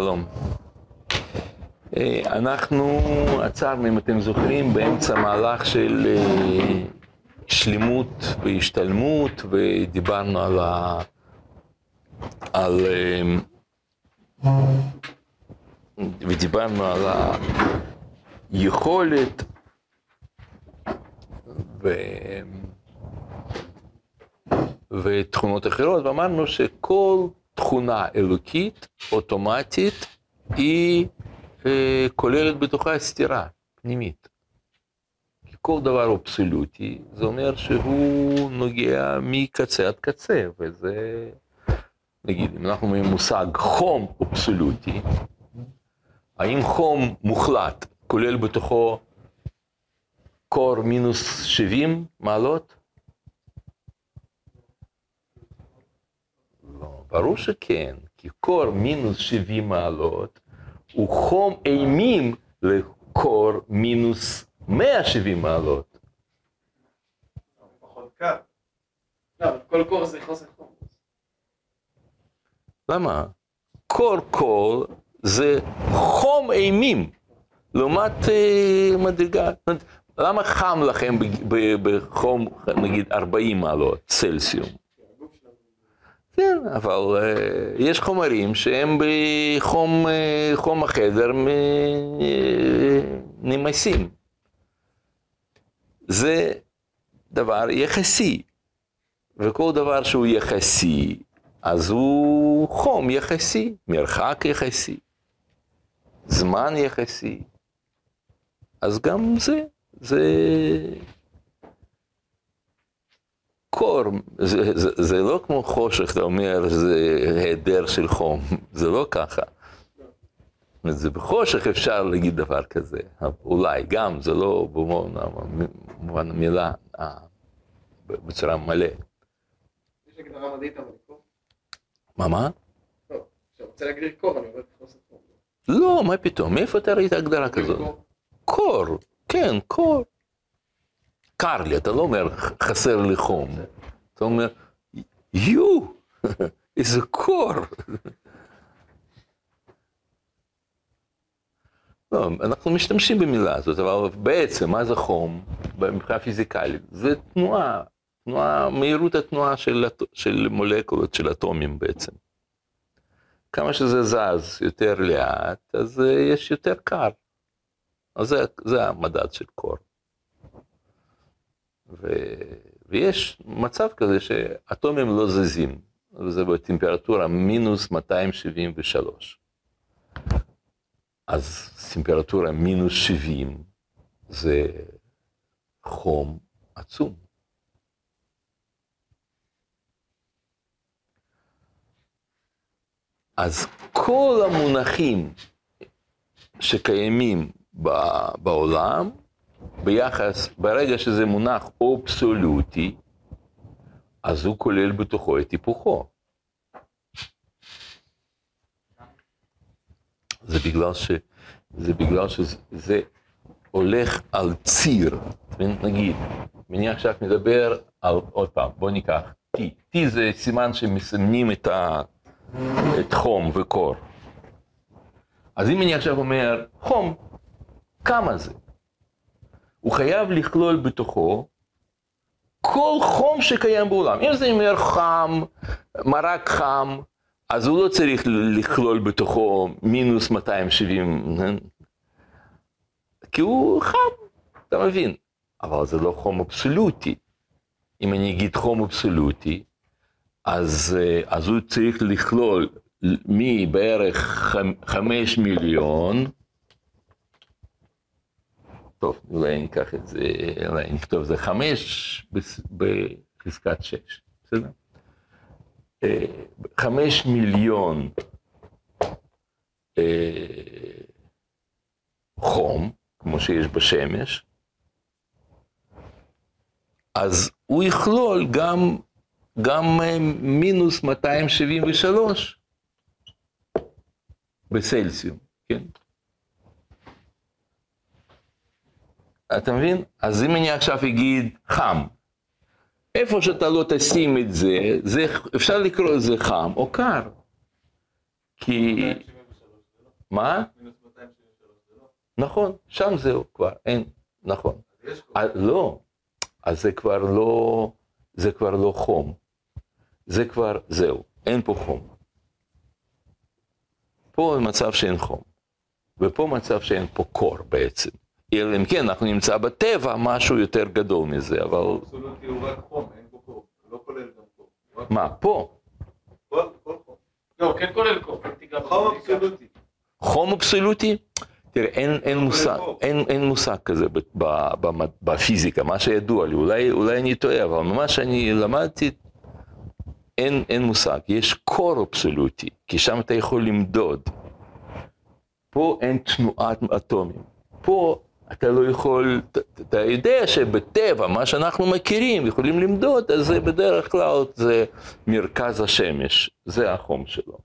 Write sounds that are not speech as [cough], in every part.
שלום. אה, אנחנו עצרנו, אם אתם זוכרים, באמצע מהלך של אה, שלמות והשתלמות, ודיברנו על ה... על... אה, ודיברנו על היכולת ו... ותכונות אחרות, ואמרנו שכל תכונה אלוקית, אוטומטית, היא אה, כוללת בתוכה סתירה פנימית. כי כל דבר אבסולוטי, זה אומר שהוא נוגע מקצה עד קצה, וזה, נגיד, אם אנחנו אומרים מושג חום אבסולוטי, האם חום מוחלט כולל בתוכו קור מינוס 70 מעלות? ברור שכן, כי קור מינוס 70 מעלות הוא חום אימים לקור מינוס 170 מעלות. פחות קר. לא, אבל כל קור זה חוסר חום. למה? קור קור זה חום אימים, לעומת אה, מדרגה. למה חם לכם בחום, נגיד, 40 מעלות צלסיום? כן, אבל uh, יש חומרים שהם בחום חום החדר uh, נמסים. זה דבר יחסי, וכל דבר שהוא יחסי, אז הוא חום יחסי, מרחק יחסי, זמן יחסי. אז גם זה, זה קור, זה, זה, זה לא כמו חושך, אתה אומר, זה היעדר של חום, זה לא ככה. זה בחושך אפשר להגיד דבר כזה, אולי גם, זה לא במובן המילה, אה, בצורה מלא. יש הגדרה מדעית אבל לקור? מה, מה? לא, כשאתה רוצה להגדיר קור אני אומר חוסר חום. לא, מה פתאום, מאיפה אתה ראית הגדרה כזאת? קור, כן, קור. קר לי, אתה לא אומר חסר לי חום. אתה אומר, יו, [laughs] איזה קור. [laughs] לא, אנחנו משתמשים במילה הזאת, אבל בעצם, מה זה חום מבחינה פיזיקלית? זה תנועה, תנועה, מהירות התנועה של, של מולקולות, של אטומים בעצם. כמה שזה זז יותר לאט, אז אה, יש יותר קר. אז זה, זה המדד של קור. ו, ויש מצב כזה שאטומים לא זזים, וזה בטמפרטורה מינוס 273. אז טמפרטורה מינוס 70 זה חום עצום. אז כל המונחים שקיימים בעולם, ביחס, ברגע שזה מונח אבסולוטי, אז הוא כולל בתוכו את היפוכו. זה בגלל, ש, זה בגלל שזה הולך על ציר, נגיד, אני עכשיו מדבר על, עוד פעם, בוא ניקח T, T זה סימן שמסמנים את, ה, את חום וקור. אז אם אני עכשיו אומר, חום, כמה זה? הוא חייב לכלול בתוכו כל חום שקיים בעולם. אם זה אומר חם, מרק חם, אז הוא לא צריך לכלול בתוכו מינוס 270, כי הוא חם, אתה מבין? אבל זה לא חום אבסולוטי. אם אני אגיד חום אבסולוטי, אז, אה, אז הוא צריך לכלול מבערך חמ- חמש מיליון, טוב, אולי ניקח את זה, אולי נכתוב זה חמש בחזקת שש, בסדר? אה, חמש מיליון אה, חום, כמו שיש בשמש, אז הוא יכלול גם, גם אה, מינוס 273 בסלסיום, כן? אתה מבין? אז אם אני עכשיו אגיד חם, איפה שאתה לא תשים את זה, זה אפשר לקרוא לזה חם או קר. כי מה? 273 זה לא. נכון, שם זהו כבר, אין, נכון. לא, אז זה כבר לא, זה כבר לא חום. זה כבר, זהו, אין פה חום. פה מצב שאין חום, ופה מצב שאין פה קור בעצם. אלא אם כן אנחנו נמצא בטבע משהו יותר גדול מזה, אבל אבסולוטי הוא רק חום, אין פה קור. הוא לא כולל גם קור. הוא רק מה, פה, כל חום. לא, כן כולל קור. תיגע חום. אבסולוטי. חום אבסולוטי? תראה, אין, אין, מושג, קור. אין, אין מושג כזה ב, ב, ב, בפיזיקה, מה שידוע לי, אולי, אולי אני טועה, אבל ממה שאני למדתי, אין, אין מושג. יש קור אבסולוטי, כי שם אתה יכול למדוד. פה אין תנועת אטומים. פה אתה לא יכול, אתה, יודע שבטבע, מה שאנחנו מכירים, יכולים למדוד, אז זה בדרך כלל זה מרכז השמש, זה החום שלו.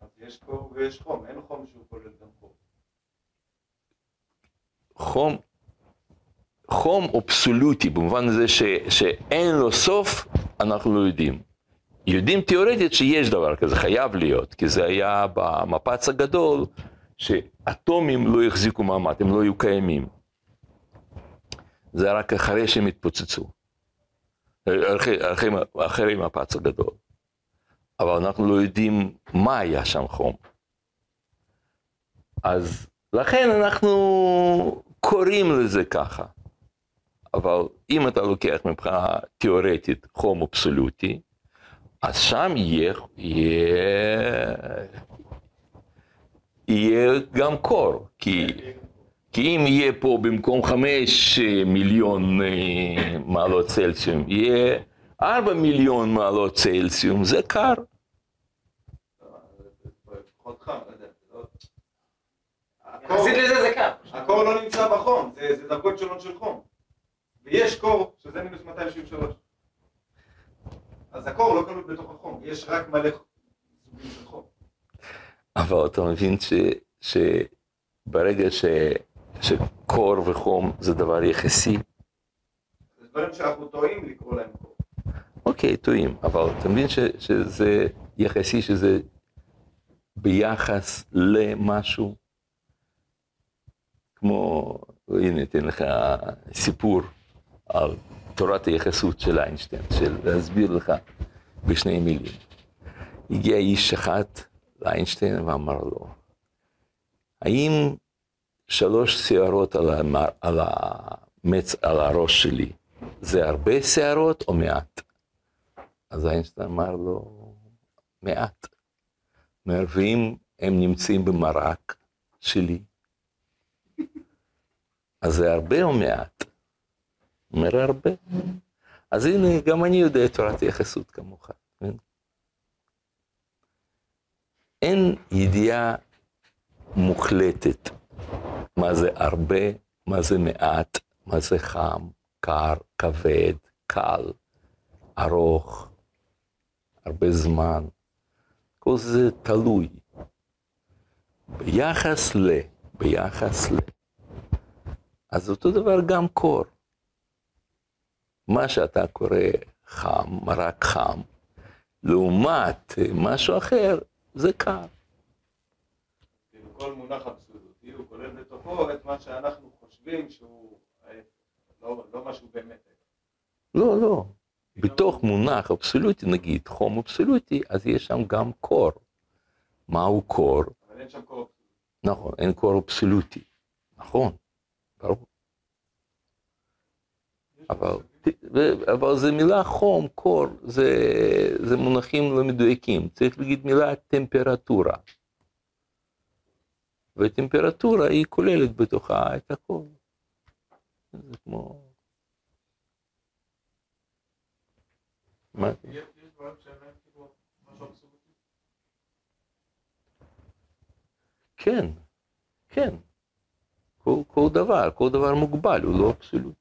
אז יש קור ויש חום, אין חום שהוא כולל גם קור. חום, חום אבסולוטי, במובן הזה ש, שאין לו סוף, אנחנו לא יודעים. יודעים תיאורטית שיש דבר כזה, חייב להיות, כי זה היה במפץ הגדול, שאטומים לא החזיקו מעמד, הם לא היו קיימים. זה רק אחרי שהם התפוצצו, אחרי, אחרי, המפץ הגדול. אבל אנחנו לא יודעים מה היה שם חום. אז לכן אנחנו קוראים לזה ככה. אבל אם אתה לוקח מבחינה תיאורטית חום אבסולוטי, אז שם יהיה, יהיה, יהיה גם קור, כי, כי אם יהיה פה במקום חמש אה, מיליון אה, מעלות צלסיום, יהיה ארבע מיליון מעלות צלסיום, זה קר. הקור- יחסית לזה זה קר. הקור לא נמצא בחום, זה זה דרגות שונות של חום. ויש קור, שזה מינוס 273. אז הקור לא כלול בתוך החום, יש רק מלא סוגים של חום. אבל אתה מבין ש, שברגע ש, שקור וחום זה דבר יחסי, זה דברים שאנחנו טועים לקרוא להם קור. אוקיי, טועים, אבל אתה מבין ש, שזה יחסי, שזה ביחס למשהו, כמו, הנה, אתן לך סיפור על תורת היחסות של איינשטיין, של להסביר לך בשני מילים. הגיע איש אחד לאיינשטיין ואמר לו, האם שלוש שערות על, המר, על, המצ, על הראש שלי זה הרבה שערות או מעט? אז איינשטיין אמר לו, מעט. אומר, ואם הם נמצאים במרק שלי, אז זה הרבה או מעט? אומר, הרבה. אז הנה, גם אני יודע תורת יחסות כמוך. אין ידיעה מוחלטת מה זה הרבה, מה זה מעט, מה זה חם, קר, כבד, קל, ארוך, הרבה זמן. כל זה תלוי. ביחס ל, ביחס ל. אז אותו דבר גם קור. מה שאתה קורא חם, מרק חם, לעומת משהו אחר, זה. כאילו כל מונח אבסולוטי הוא כולל בתוכו את מה שאנחנו חושבים שהוא ההפך, לא לא מה שהוא באמת. לא, לא. בתוך מונח אבסולוטי, נגיד חום אבסולוטי, אז יש שם גם קור. מהו קור? אבל אין שם קור אבסולוטי. נכון, אין קור אבסולוטי. נכון, ברור. אבל, אבל זה מילה חום, קור, זה, זה מונחים לא מדויקים. צריך להגיד מילה טמפרטורה. וטמפרטורה היא כוללת בתוכה את הכל. זה כמו... מה? כאילו. כן, כן. כל, כל דבר, כל דבר מוגבל, הוא לא אבסולוטי.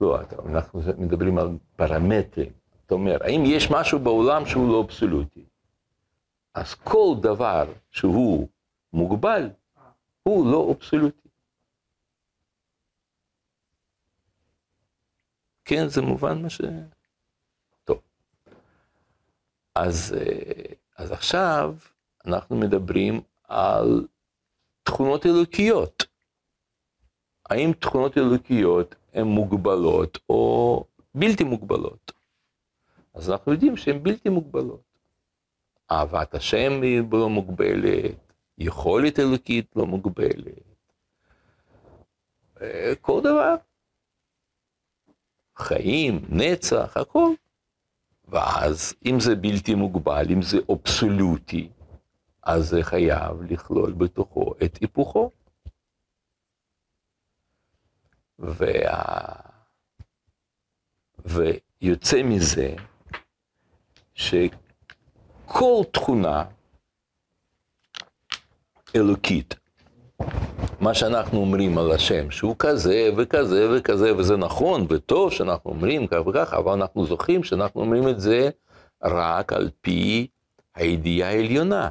לא, אנחנו מדברים על פרמטרים. אתה אומר, האם יש משהו בעולם שהוא לא אבסולוטי? אז כל דבר שהוא מוגבל, הוא לא אבסולוטי. כן, זה מובן מה ש... טוב. אז, אה, אז עכשיו אנחנו מדברים על תכונות אלוקיות. האם תכונות אלוקיות הן מוגבלות או בלתי מוגבלות? אז אנחנו יודעים שהן בלתי מוגבלות. אהבת השם היא לא מוגבלת, יכולת אלוקית לא מוגבלת, אה, כל דבר. חיים, נצח, הכל. ואז אם זה בלתי מוגבל, אם זה אבסולוטי, אז זה חייב לכלול בתוכו את היפוכו. וה... ויוצא מזה שכל תכונה אלוקית, מה שאנחנו אומרים על השם, שהוא כזה וכזה וכזה, וזה נכון וטוב שאנחנו אומרים כך וכך, אבל אנחנו זוכרים שאנחנו אומרים את זה רק על פי הידיעה העליונה.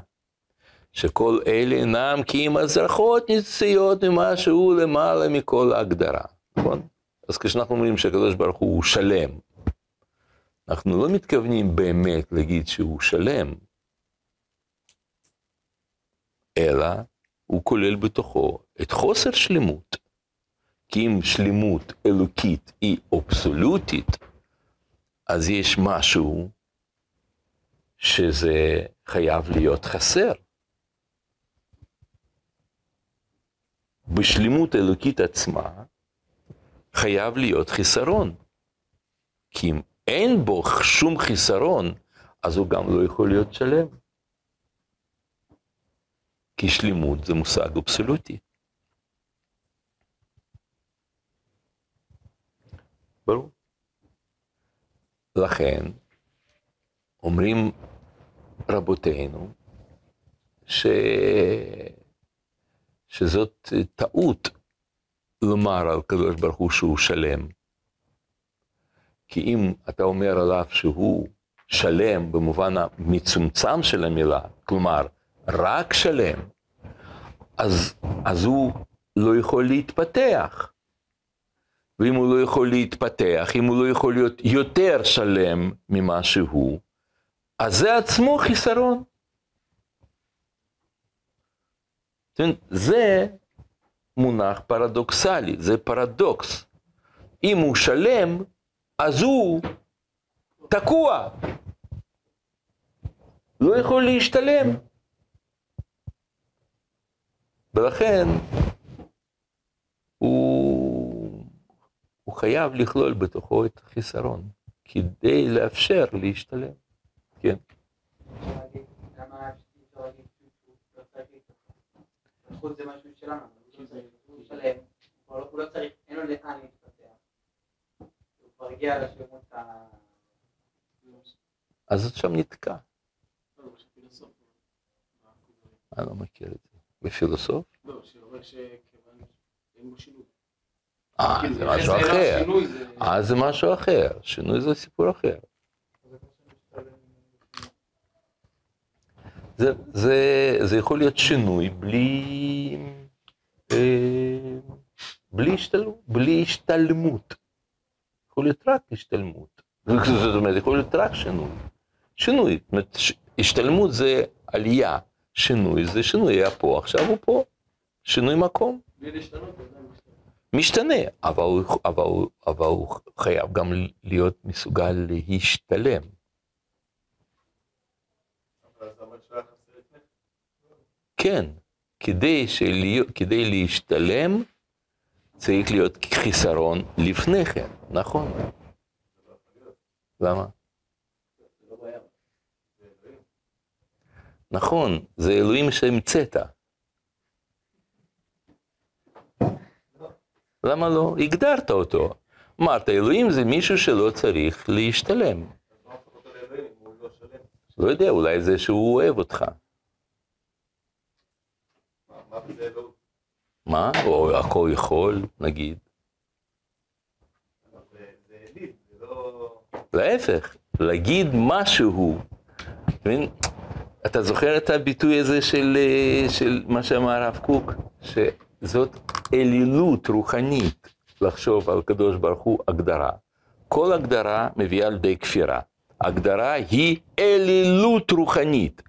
שכל אלה אינם כי אם הזרחות ניציות ממשהו למעלה מכל ההגדרה, נכון? אז כשאנחנו אומרים שהקדוש ברוך הוא שלם, אנחנו לא מתכוונים באמת להגיד שהוא שלם, אלא הוא כולל בתוכו את חוסר שלמות. כי אם שלמות אלוקית היא אבסולוטית, אז יש משהו שזה חייב להיות חסר. בשלמות אלוקית עצמה חייב להיות חיסרון. כי אם אין בו שום חיסרון, אז הוא גם לא יכול להיות שלם. כי שלמות זה מושג אבסולוטי. ברור. לכן, אומרים רבותינו, ש... שזאת טעות לומר על קדוש ברוך הוא שהוא שלם. כי אם אתה אומר עליו שהוא שלם במובן המצומצם של המילה, כלומר, רק שלם, אז, אז הוא לא יכול להתפתח. ואם הוא לא יכול להתפתח, אם הוא לא יכול להיות יותר שלם ממה שהוא, אז זה עצמו חיסרון. זה מונח פרדוקסלי, זה פרדוקס. אם הוא שלם, אז הוא תקוע. לא יכול להשתלם. ולכן הוא, הוא חייב לכלול בתוכו את החיסרון, כדי לאפשר להשתלם. כן. אז את שם נתקע. אני לא מכיר את זה. בפילוסוף? לא, שאומר שכיוון שאין בו שינוי. אה, זה משהו אחר. אה, זה משהו אחר. שינוי זה סיפור אחר. זה, זה, זה יכול להיות שינוי בלי, בלי, השתל, בלי השתלמות. יכול להיות רק השתלמות. [laughs] זאת אומרת, יכול להיות רק שינוי. שינוי, השתלמות זה עלייה. שינוי זה שינוי היה פה, עכשיו הוא פה. שינוי מקום. משתנה, אבל הוא, אבל, הוא, אבל הוא חייב גם להיות מסוגל להשתלם. כן, כדי, שלהיות, כדי להשתלם צריך להיות חיסרון לפני כן, נכון. למה? נכון, זה אלוהים שהמצאת. למה לא? הגדרת אותו. אמרת, אלוהים זה מישהו שלא צריך להשתלם. לא יודע, אולי זה שהוא אוהב אותך. מה? או הכל יכול, נגיד. להפך, להגיד משהו, אתה זוכר את הביטוי הזה של, אה, של מה שאמר הרב קוק? שזאת אלילות רוחנית לחשוב על קדוש ברוך הוא הגדרה. כל הגדרה מביאה לידי כפירה. הגדרה היא אלילות רוחנית.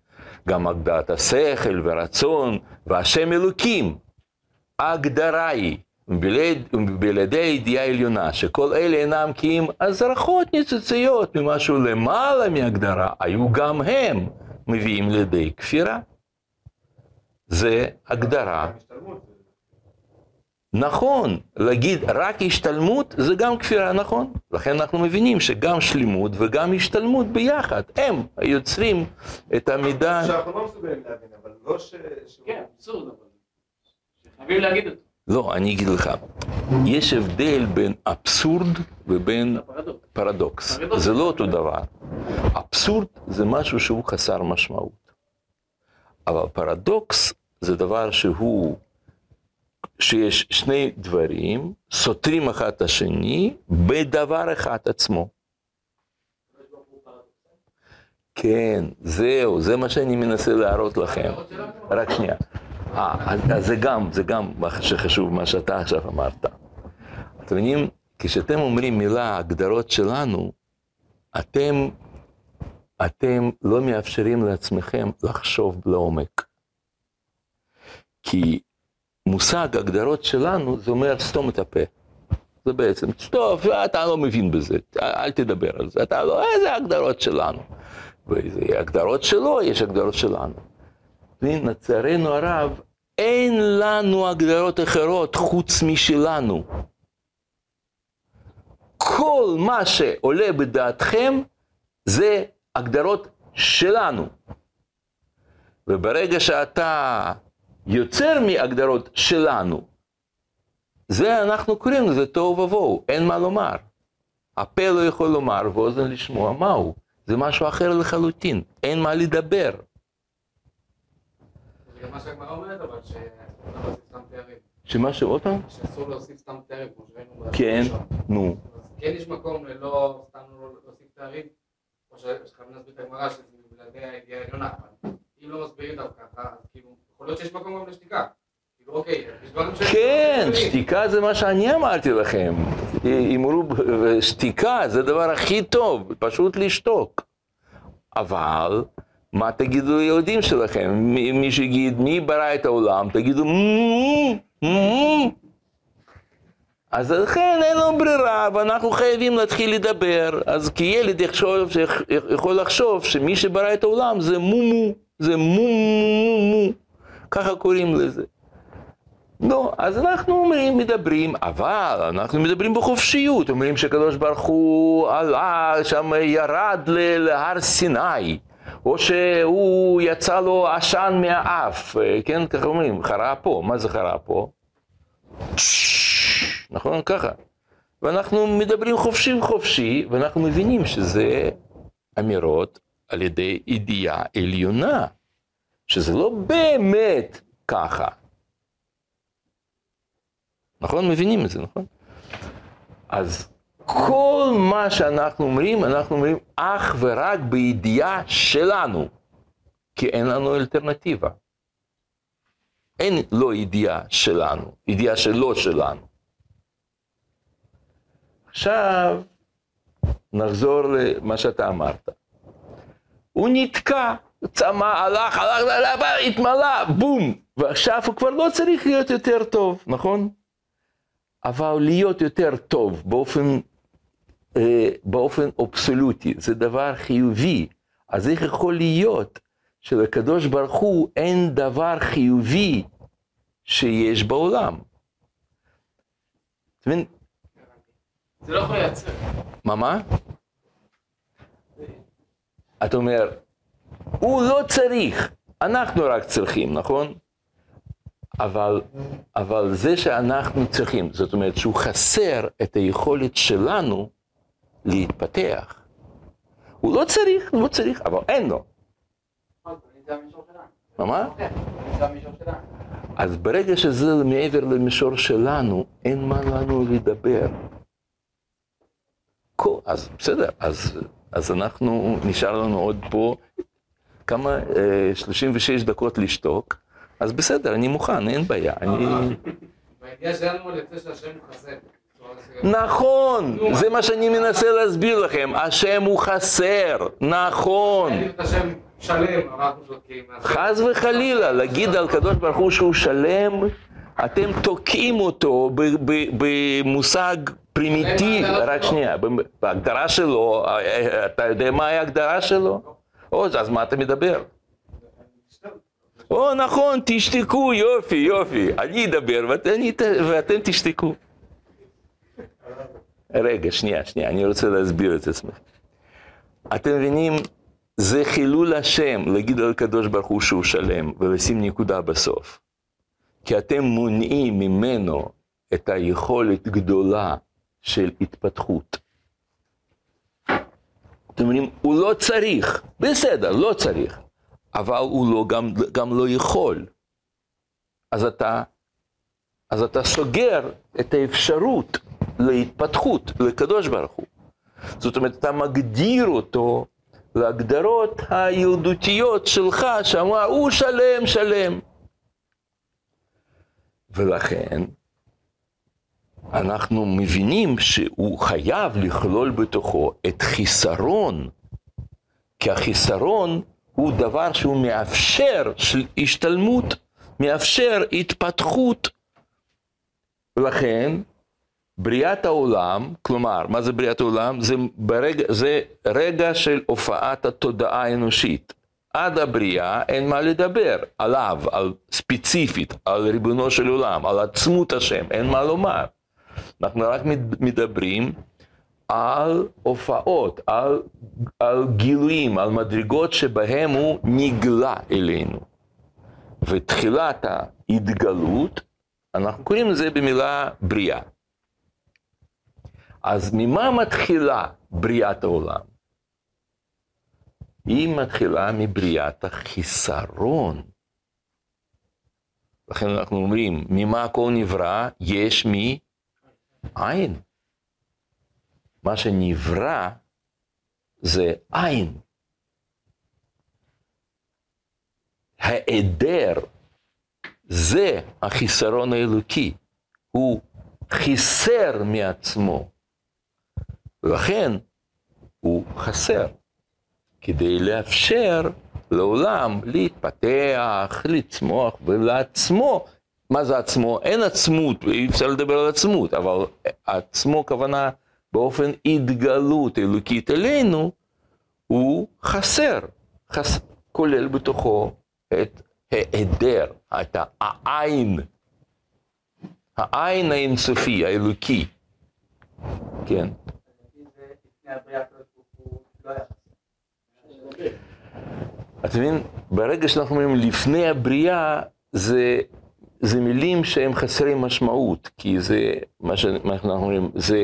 גם הגדרת השכל ורצון, והשם אלוקים. ההגדרה היא, בלעדי הידיעה העליונה, שכל אלה אינם כי אם הזרחות ניצוציות ממשהו למעלה מהגדרה, היו גם הם מביאים לידי כפירה. זה הגדרה. נכון, להגיד רק השתלמות זה גם כפירה, נכון. לכן אנחנו מבינים שגם שלמות וגם השתלמות ביחד, הם היוצרים את המידה... שאנחנו לא מסוגלים להבין, אבל לא ש... כן, אבסורד, אבל... חייבים להגיד אותו. לא, אני אגיד לך, יש הבדל בין אבסורד ובין. פרדוקס. זה לא אותו דבר. אבסורד זה משהו שהוא חסר משמעות. אבל פרדוקס זה דבר שהוא, שיש שני דברים סותרים אחד את השני בדבר אחד עצמו. כן, זהו, זה מה שאני מנסה להראות לכם. רק שנייה. אה, זה גם, זה גם מה שחשוב, מה שאתה עכשיו אמרת. אתם מבינים, כשאתם אומרים מילה, הגדרות שלנו, אתם, אתם לא מאפשרים לעצמכם לחשוב לעומק. כי מושג הגדרות שלנו, זה אומר סתום את הפה. זה בעצם, טוב, אתה לא מבין בזה, אל תדבר על זה, אתה לא, איזה הגדרות שלנו. וזה הגדרות שלו, יש הגדרות שלנו. לצערנו הרב, אין לנו הגדרות אחרות חוץ משלנו. כל מה שעולה בדעתכם זה הגדרות שלנו. וברגע שאתה יוצר מהגדרות שלנו, זה אנחנו קוראים לזה תוהו ובוהו, אין מה לומר. הפה לא יכול לומר ואוזן לשמוע מהו. זה משהו אחר לחלוטין, אין מה לדבר. מה שהגמרא אומרת, אבל תארים. שמה שעוד פעם? שאסור להוסיף סתם תארים, כמו שראינו כן. נו. כן יש מקום ללא, סתם לא להוסיף תארים, כמו שחייבים להסביר את הגמרא, שזה בלעדי הידיעה העליונה, אם לא מסבירים אותם ככה, אז כאילו, אוקיי. כן, שתיקה זה מה שאני אמרתי לכם. אמרו, שתיקה זה הדבר הכי טוב, פשוט לשתוק. אבל, מה תגידו ליהודים שלכם? מי שיגיד, מי ברא את העולם? תגידו. אז לכן אין לנו ברירה, ואנחנו חייבים להתחיל לדבר. אז כי ילד יכול לחשוב שמי שברא את העולם זה מומו, זה מומו, ככה קוראים לזה. לא, אז אנחנו מדברים, אבל אנחנו מדברים בחופשיות, אומרים שקדוש ברוך הוא עלה, שם ירד להר סיני, או שהוא יצא לו עשן מהאף, כן, ככה אומרים, חרה פה, מה זה חרה פה? נכון, ככה. ואנחנו מדברים חופשי חופשי, ואנחנו מבינים שזה אמירות על ידי ידיעה עליונה, שזה לא באמת ככה. נכון? מבינים את זה, נכון? אז כל מה שאנחנו אומרים, אנחנו אומרים אך ורק בידיעה שלנו, כי אין לנו אלטרנטיבה. אין לא ידיעה שלנו, ידיעה שלא שלנו. עכשיו, נחזור למה שאתה אמרת. הוא נתקע, צמא, הלך, הלך, הלך, התמלא, בום, ועכשיו הוא כבר לא צריך להיות יותר טוב, נכון? אבל להיות יותר טוב באופן, אה, באופן אבסולוטי, זה דבר חיובי. אז איך יכול להיות שלקדוש ברוך הוא אין דבר חיובי שיש בעולם? אתה מבין? זה לא יכול לייצר. מה, מה? אתה אומר, הוא לא צריך, אנחנו רק צריכים, נכון? אבל, אבל זה שאנחנו צריכים, זאת אומרת שהוא חסר את היכולת שלנו להתפתח. הוא לא צריך, הוא לא צריך, אבל אין לו. מה? כן. אז ברגע שזה מעבר למישור שלנו, אין מה לנו לדבר. אז בסדר, אז, אז אנחנו, נשאר לנו עוד פה כמה, אה, 36 דקות לשתוק, אז בסדר, אני מוכן, אין בעיה. אני... שלנו שהשם. בצורה מסוימת. נכון, זה מה שאני מנסה להסביר לכם, השם הוא חסר, נכון. חס וחלילה, להגיד על קדוש ברוך הוא שהוא שלם, אתם תוקעים אותו במושג פרימיטיבי, רק. שנייה, בהגדרה שלו, אה, אתה יודע מהי ההגדרה שלו? או, אז מה אתה מדבר? או, נכון, תשתקו, יופי, יופי, אני אדבר ואתם, ואתם תשתקו. רגע, שנייה, שנייה, אני רוצה להסביר את עצמי. אתם מבינים, זה חילול השם להגיד על הקדוש ברוך הוא שהוא שלם ולשים נקודה בסוף. כי אתם מונעים ממנו את היכולת גדולה של התפתחות. אתם אומרים, הוא לא צריך, בסדר, לא צריך, אבל הוא לא, גם, גם לא יכול. אז אתה, אז אתה סוגר את האפשרות להתפתחות לקדוש ברוך הוא. זאת אומרת, אתה מגדיר אותו להגדרות הילדותיות שלך, שאמר, הוא שלם, שלם. ולכן, אנחנו מבינים שהוא חייב לכלול בתוכו את חיסרון, כי החיסרון הוא דבר שהוא מאפשר השתלמות, מאפשר התפתחות. ולכן, בריאת העולם, כלומר, מה זה בריאת העולם? זה, ברגע, זה רגע של הופעת התודעה האנושית. עד הבריאה אין מה לדבר עליו, על ספציפית, על ריבונו של עולם, על עצמות השם, אין מה לומר. אנחנו רק מדברים על הופעות, על, על גילויים, על מדרגות שבהם הוא נגלה אלינו. ותחילת ההתגלות, אנחנו קוראים לזה במילה בריאה. אז ממה מתחילה בריאת העולם? היא מתחילה מבריאת החיסרון. לכן אנחנו אומרים, ממה הכל נברא? יש מעין. מה שנברא זה עין. ההיעדר זה החיסרון האלוקי. הוא חיסר מעצמו. ולכן הוא חסר, כדי לאפשר לעולם להתפתח, לצמוח, ולעצמו, מה זה עצמו? אין עצמות, אי אפשר לדבר על עצמות, אבל עצמו כוונה באופן התגלות אלוקית אלינו, הוא חסר, חס... כולל בתוכו את היעדר, את העין, העין האינסופי, האלוקי, כן. אתה מבין, ברגע שאנחנו אומרים לפני הבריאה, זה, זה מילים שהם חסרי משמעות, כי זה, מה שאנחנו אומרים, זה,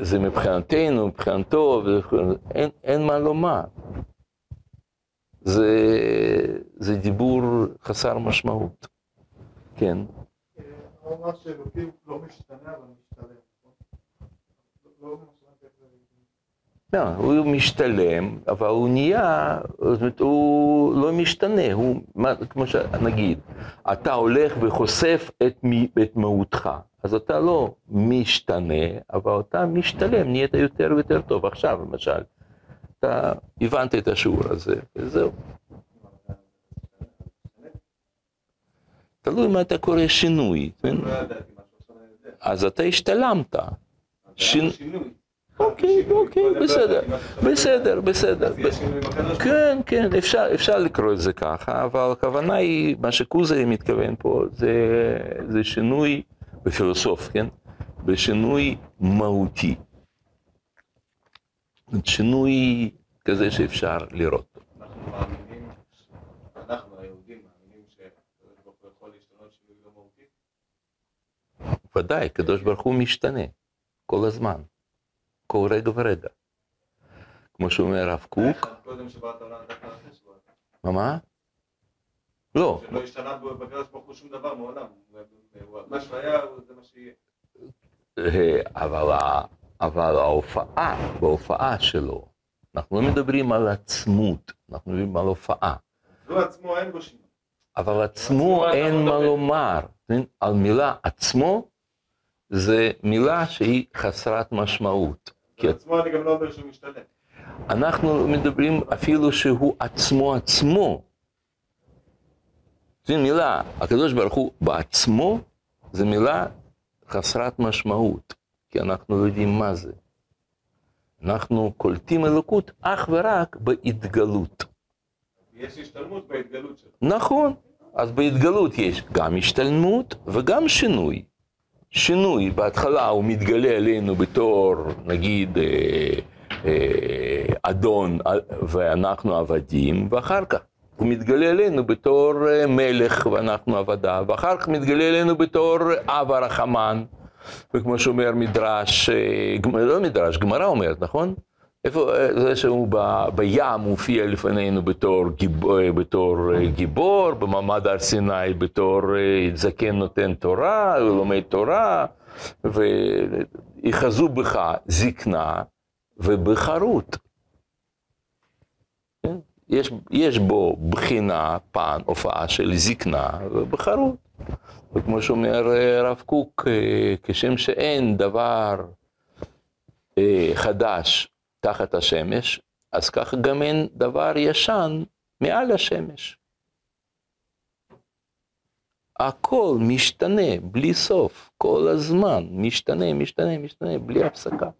זה מבחינתנו, מבחינתו, אין, אין מה לומר. זה, זה דיבור חסר משמעות, כן. הוא אמר שאלוקים לא משתנה, אבל משתלם. לא ממש הבנתי איך זה... לא, הוא משתלם, אבל הוא נהיה, זאת אומרת, הוא לא משתנה, הוא, מה, כמו שנגיד, אתה הולך וחושף את, מי, את מהותך, אז אתה לא משתנה, אבל אתה משתלם, נהיית יותר ויותר טוב. עכשיו, למשל, אתה הבנת את השיעור הזה, וזהו. תלוי מה אתה קורא שינוי, כן? לא. אז אתה השתלמת. שינוי. אוקיי, אוקיי, לא בסדר, בסדר. בסדר. כן, כן, אפשר, אפשר לקרוא את זה ככה, אבל הכוונה היא, מה שקוזרי מתכוון פה, זה, זה שינוי בפילוסוף, כן? בשינוי מהותי. שינוי כזה שאפשר לראות. אנחנו מאמינים, אנחנו היהודים מאמינים שהקדוש ברוך הוא יכול להשתנות שינוי לא מהותי. ודאי, הקדוש ברוך הוא משתנה כל הזמן, כל רגע ורגע. כמו שאומר הרב קוק, אחד קודם שבאת עולם דווקא אחרי שבאת. מה מה? לא, שלא השתנה בקדוש ברוך הוא שום דבר מעולם. מה שהיה, זה מה שיהיה. אה, אבל, ההופעה, בהופעה שלו, אנחנו לא מדברים על עצמות, אנחנו מדברים על הופעה. הוא עצמו אין בו שינוי. אבל עצמו אתה אין מה. לומר. מבין? על מילה עצמו, זה מילה שהיא חסרת משמעות. כי עצמו אני גם לא אומר שהוא משתלם. אנחנו מדברים אפילו שהוא עצמו עצמו. זו מילה, הקדוש ברוך הוא בעצמו, זו מילה חסרת משמעות, כי אנחנו לא יודעים מה זה. אנחנו קולטים אלוקות אך ורק בהתגלות. יש השתלמות בהתגלות שלו. נכון, אז בהתגלות יש גם השתלמות וגם שינוי. שינוי, בהתחלה הוא מתגלה עלינו בתור, נגיד, אה, אה, אדון ואנחנו עבדים, ואחר כך הוא מתגלה עלינו בתור אה, מלך ואנחנו עבדיו, ואחר כך מתגלה עלינו בתור אב הרחמן, וכמו שאומר מדרש, לא מדרש, גמרא אומרת, נכון? איפה זה שהוא ב, בים מופיע לפנינו בתור, גיבור, בתור גיבור, במעמד הר סיני בתור זקן נותן תורה, לומד תורה, ויחזו בך זקנה ובחרות. כן? יש, יש בו בחינה, פן, הופעה של זקנה ובחרות. וכמו שאומר הרב קוק, כשם שאין דבר חדש תחת השמש, אז ככה גם אין דבר ישן מעל השמש. הכל משתנה בלי סוף, כל הזמן משתנה, משתנה, משתנה, בלי הפסקה.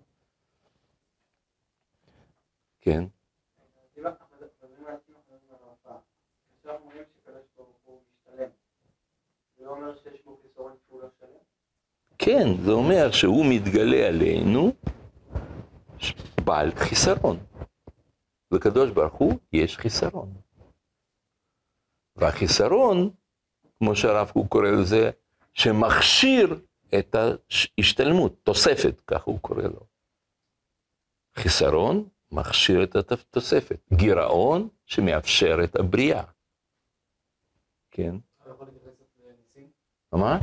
כן. כן, זה אומר שהוא מתגלה עלינו בעל חיסרון. לקדוש ברוך הוא יש חיסרון. והחיסרון, כמו שהרב קוק קורא לזה, שמכשיר את ההשתלמות, תוספת, ככה הוא קורא לו. חיסרון מכשיר את התוספת, גירעון שמאפשר את הבריאה. כן. מה?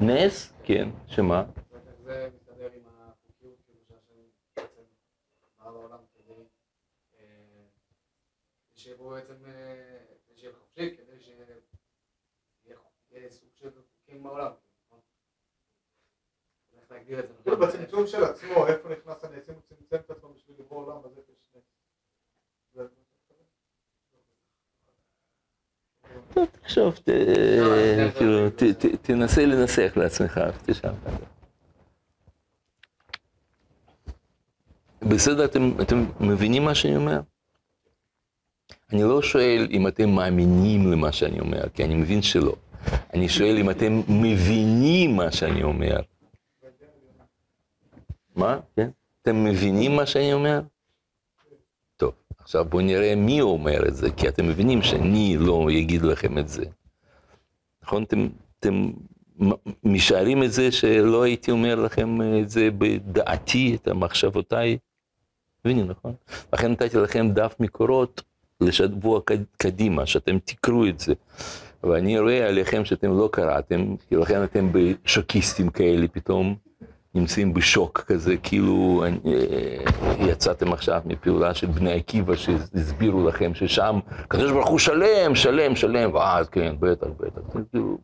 נס, כן, שמה? בעצם, שיהיה חופשי, כדי שיהיה סוג של חוקים בעולם. כאילו בצמצום של עצמו, איפה נכנס הנעשים, הוא צמצם את עצמו בשביל לברוא עולם, אז איפה? טוב, תחשוב, כאילו, תנסה לנסח לעצמך, תשאל. בסדר, אתם מבינים מה שאני אומר? אני לא שואל אם אתם מאמינים למה שאני אומר, כי אני מבין שלא. אני שואל אם אתם מבינים מה שאני אומר. מה? כן? אתם מבינים מה שאני אומר? טוב, עכשיו בואו נראה מי אומר את זה, כי אתם מבינים שאני לא אגיד לכם את זה. נכון? אתם, אתם משערים את זה שלא הייתי אומר לכם את זה בדעתי, את המחשבותיי? מבינים, נכון? לכן נתתי לכם דף מקורות לשבוע קדימה, שאתם תקראו את זה. ואני רואה עליכם שאתם לא קראתם, כי לכן אתם בשוקיסטים כאלה פתאום. נמצאים בשוק כזה, כאילו אה, יצאתם עכשיו מפעולה של בני עקיבא שהסבירו לכם ששם הקדוש ברוך הוא שלם, שלם, שלם, ואז כן, בטח, בטח, כאילו...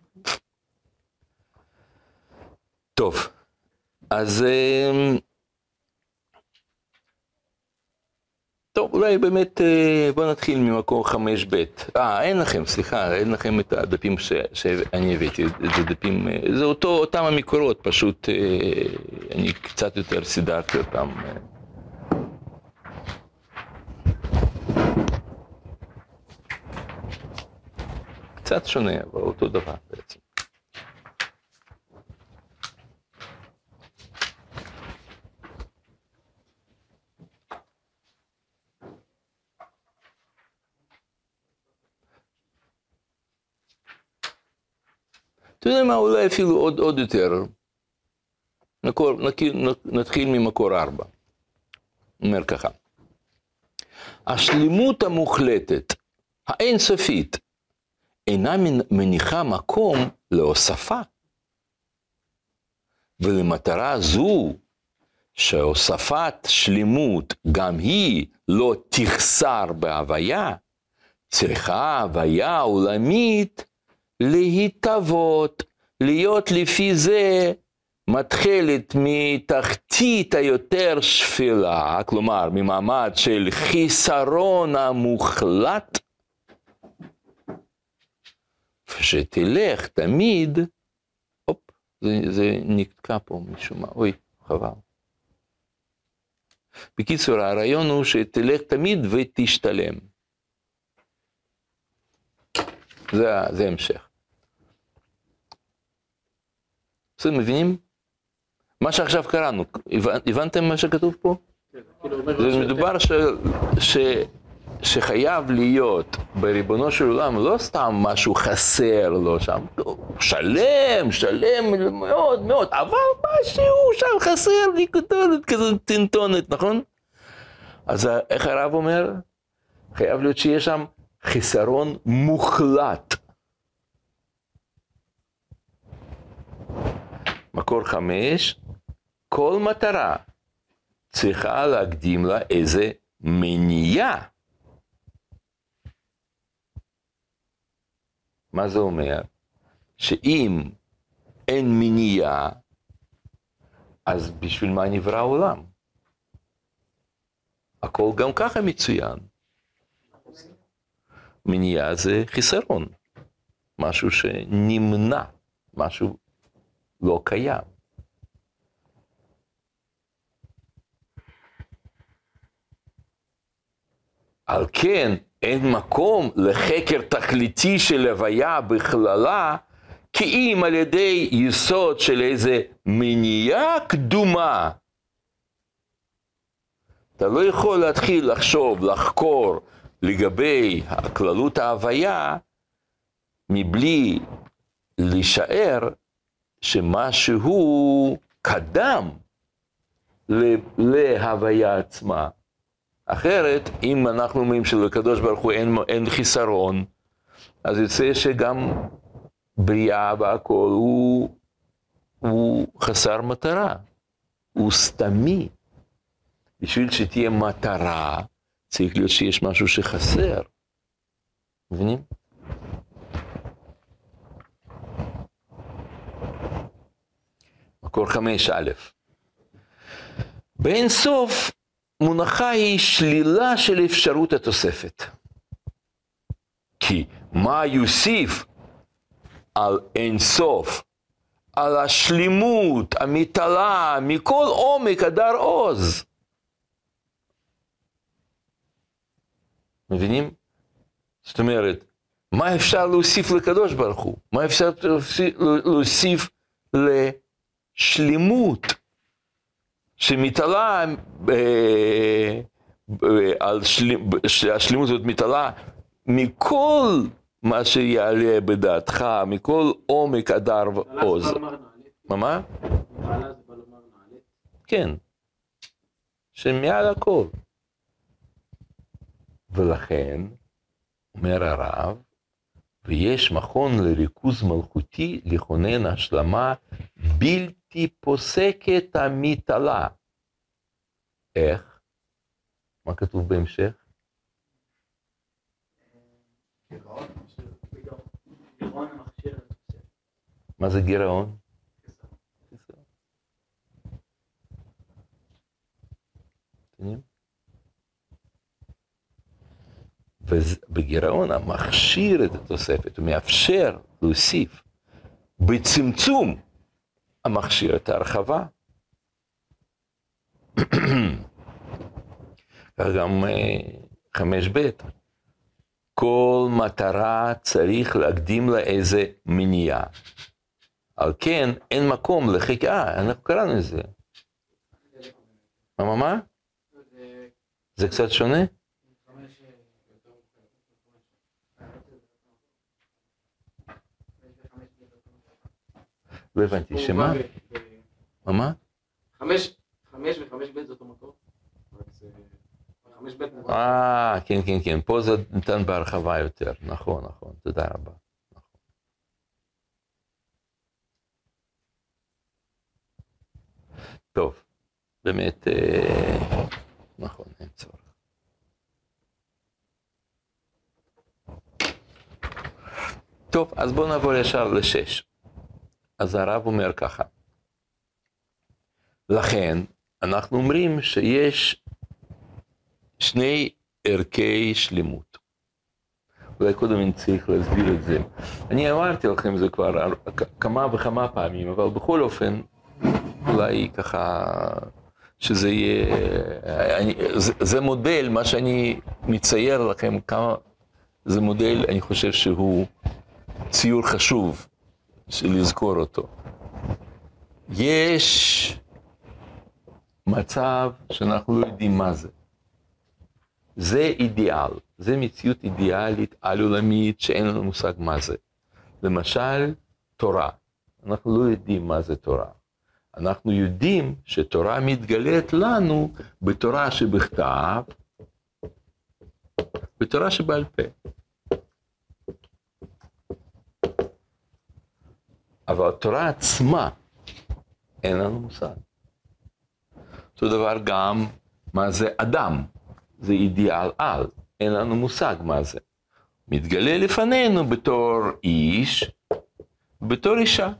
טוב, אז טוב, אולי באמת אה, בוא נתחיל ממקור חמש ב'. אה, אין לכם, סליחה, אין לכם את הדפים ש, שאני הבאתי, זה דפים, אה, זה אותו, אותם המקורות, פשוט אה, אני קצת יותר סידרתי אותם. קצת שונה, אבל אותו דבר בעצם. אתה יודע מה, אולי אפילו עוד, עוד יותר. נקור, נתחיל, נתחיל ממקור ארבע. אומר ככה, השלמות המוחלטת, האינסופית, אינה מניחה מקום להוספה. ולמטרה זו, שהוספת שלמות גם היא לא תחסר בהוויה, צריכה הוויה עולמית להתהוות, להיות לפי זה מתחילת מתחתית היותר שפלה, כלומר ממעמד של חיסרון המוחלט, שתלך תמיד, הופ, זה, זה נתקע פה משום מה, אוי, חבל. בקיצור, הרעיון הוא שתלך תמיד ותשתלם. זה, זה המשך. בסדר, מבינים? מה שעכשיו קראנו, הבנתם מה שכתוב פה? כן, כאילו זה מדובר ש, ש, שחייב להיות בריבונו של עולם לא סתם משהו חסר לו שם, שלם, שלם מאוד מאוד, אבל משהו שם חסר לי כתונת כזאת טינטונת, נכון? אז איך הרב אומר? חייב להיות שיש שם חיסרון מוחלט. מקור חמש, כל מטרה צריכה להקדים לה איזה מניעה. מה זה אומר? שאם אין מניעה, אז בשביל מה נברא העולם? הכל גם ככה מצוין. מניעה זה חיסרון, משהו שנמנע, משהו לא קיים. על כן אין מקום לחקר תכליתי של הוויה בכללה, כי אם על ידי יסוד של איזה מניעה קדומה. אתה לא יכול להתחיל לחשוב, לחקור לגבי הכללות ההוויה, מבלי לשער שמשהו קדם להוויה עצמה. אחרת, אם אנחנו אומרים שלקדוש ברוך הוא אין, אין חיסרון, אז יוצא שגם בריאה והכל הוא, הוא חסר מטרה, הוא סתמי. בשביל שתהיה מטרה, צריך להיות שיש משהו שחסר. מבינים? מקור חמש א', באין סוף מונחה היא שלילה של אפשרות התוספת. כי מה יוסיף על אין סוף, על השלימות המתעלה מכל עומק הדר עוז? מבינים? זאת אומרת, מה אפשר להוסיף לקדוש ברוך הוא? מה אפשר להוסיף לשלימות? שמתעלה, אה, על השלימות הזאת מתעלה מכל מה שיעלה בדעתך, מכל עומק הדר ועוז. מה מה? כן, שמעל הכל. ולכן, אומר הרב, ויש מכון לריכוז מלכותי לכונן השלמה בלתי פוסקת המתעלה. איך? מה כתוב בהמשך? מה זה גירעון? ובגירעון המכשיר את התוספת, הוא מאפשר להוסיף בצמצום המכשיר את ההרחבה. [clears throat] כך גם אה, חמש ב', כל מטרה צריך להקדים לה איזה מניעה. על כן, אין מקום לחקר, אה, אנחנו קראנו את זה. מה, מה, מה? זה קצת שונה? לא הבנתי, שמה? מה? חמש, חמש וחמש ב' זה אותו מקור? אה, כן, כן, כן, פה זה ניתן בהרחבה יותר, נכון, נכון, תודה רבה. נכון. טוב, באמת, אה, נכון, אין צורך. טוב, אז בואו נעבור ישר לשש. אז הרב אומר ככה, לכן, אנחנו אומרים שיש שני ערכי שלמות. אולי קודם אני צריך להסביר את זה. אני אמרתי לכם זה כבר כמה וכמה פעמים, אבל בכל אופן, אולי ככה, שזה יהיה, אני, זה, זה מודל, מה שאני מצייר לכם, כמה, זה מודל, אני חושב שהוא ציור חשוב של לזכור אותו. יש מצב שאנחנו לא יודעים מה זה. זה אידיאל, זה מציאות אידיאלית על-עולמית שאין לנו מושג מה זה. למשל, תורה. אנחנו לא יודעים מה זה תורה. אנחנו יודעים שתורה מתגלית לנו בתורה שבכתב, בתורה שבעל פה. אבל התורה עצמה, אין לנו מושג. אותו דבר גם מה זה אדם, זה אידיאל על, אין לנו מושג מה זה. מתגלה לפנינו בתור איש, בתור אישה.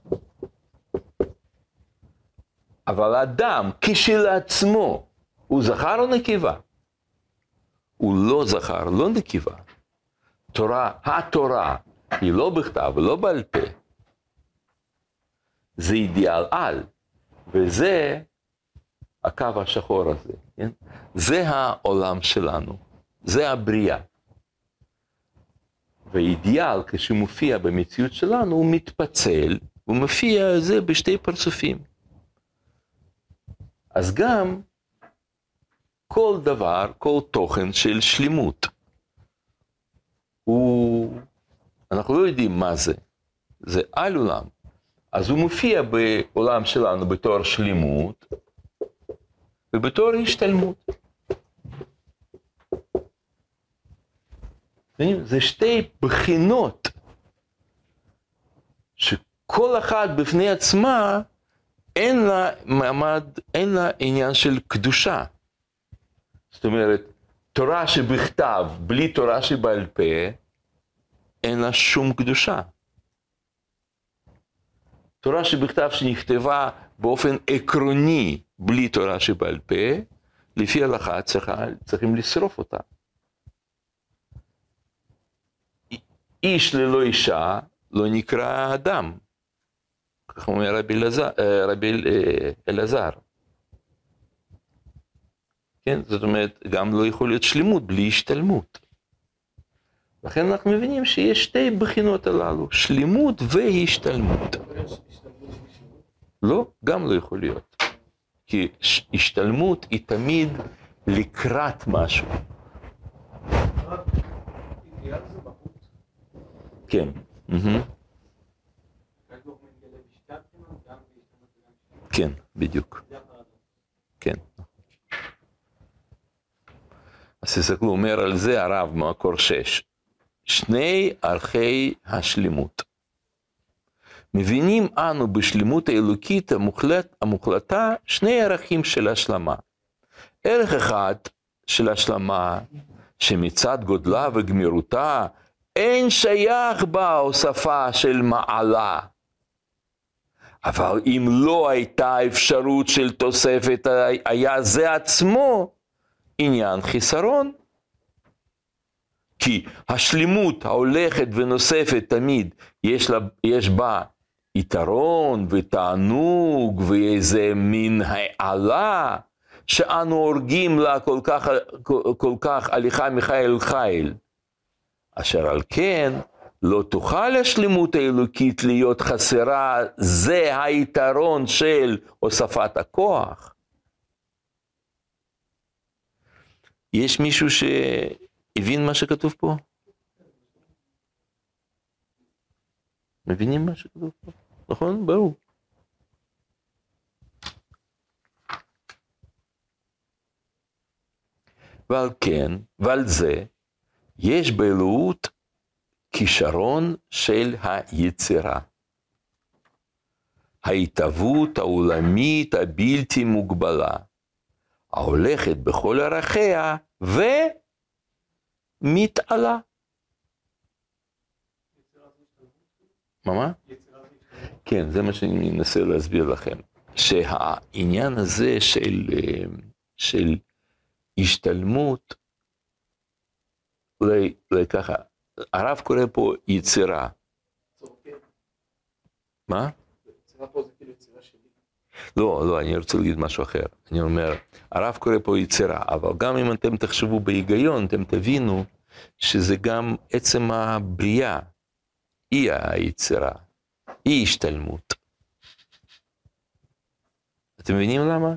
אבל אדם כשלעצמו, הוא זכר או נקבה? הוא לא זכר, לא נקבה. תורה, התורה, היא לא בכתב ולא בעל פה. זה אידיאל על, וזה הקו השחור הזה, כן? זה העולם שלנו, זה הבריאה. ואידיאל, כשהוא מופיע במציאות שלנו, הוא מתפצל, הוא מופיע זה בשתי פרצופים. אז גם כל דבר, כל תוכן של שלמות, הוא, אנחנו לא יודעים מה זה, זה על עולם. אז הוא מופיע בעולם שלנו בתור שלמות ובתור השתלמות. זה שתי בחינות שכל אחת בפני עצמה אין לה מעמד, אין לה עניין של קדושה. זאת אומרת, תורה שבכתב בלי תורה שבעל פה, אין לה שום קדושה. תורה שבכתב שנכתבה באופן עקרוני בלי תורה שבעל פה, לפי הלכה צריכה, צריכים לשרוף אותה. איש ללא אישה לא נקרא אדם, כך אומר רבי אה, אלעזר. כן, זאת אומרת, גם לא יכול להיות שלמות בלי השתלמות. לכן אנחנו מבינים שיש שתי בחינות הללו, שלמות והשתלמות. לא, גם לא יכול להיות. כי השתלמות היא תמיד לקראת משהו. כן. כן, בדיוק. כן. אז תסתכלו, אומר על זה הרב מקור שש. שני ערכי השלמות. מבינים אנו בשלמות האלוקית המוחלט, המוחלטה שני ערכים של השלמה. ערך אחד של השלמה, שמצד גודלה וגמירותה אין שייך בה הוספה של מעלה. אבל אם לא הייתה אפשרות של תוספת, היה זה עצמו עניין חיסרון. כי השלמות ההולכת ונוספת תמיד, יש, לה, יש בה יתרון ותענוג ואיזה מין העלה, שאנו הורגים לה כל כך, כל, כך הליכה מחיל חיל. אשר על כן, לא תוכל השלמות האלוקית להיות חסרה, זה היתרון של הוספת הכוח. יש מישהו שהבין מה שכתוב פה? מבינים מה שכתוב פה? נכון? ברור. ועל כן, ועל זה, יש באלוהות כישרון של היצירה. ההתהוות העולמית הבלתי מוגבלה, ההולכת בכל ערכיה ומתעלה. מה מה? כן, זה מה שאני מנסה להסביר לכם. שהעניין הזה של, של השתלמות, אולי, אולי ככה, הרב קורא פה יצירה. מה? יצירה פה זה יצירה שלי. לא, לא, אני רוצה להגיד משהו אחר. אני אומר, הרב קורא פה יצירה, אבל גם אם אתם תחשבו בהיגיון, אתם תבינו שזה גם עצם הבריאה, היא היצירה, היא השתלמות. אתם מבינים למה?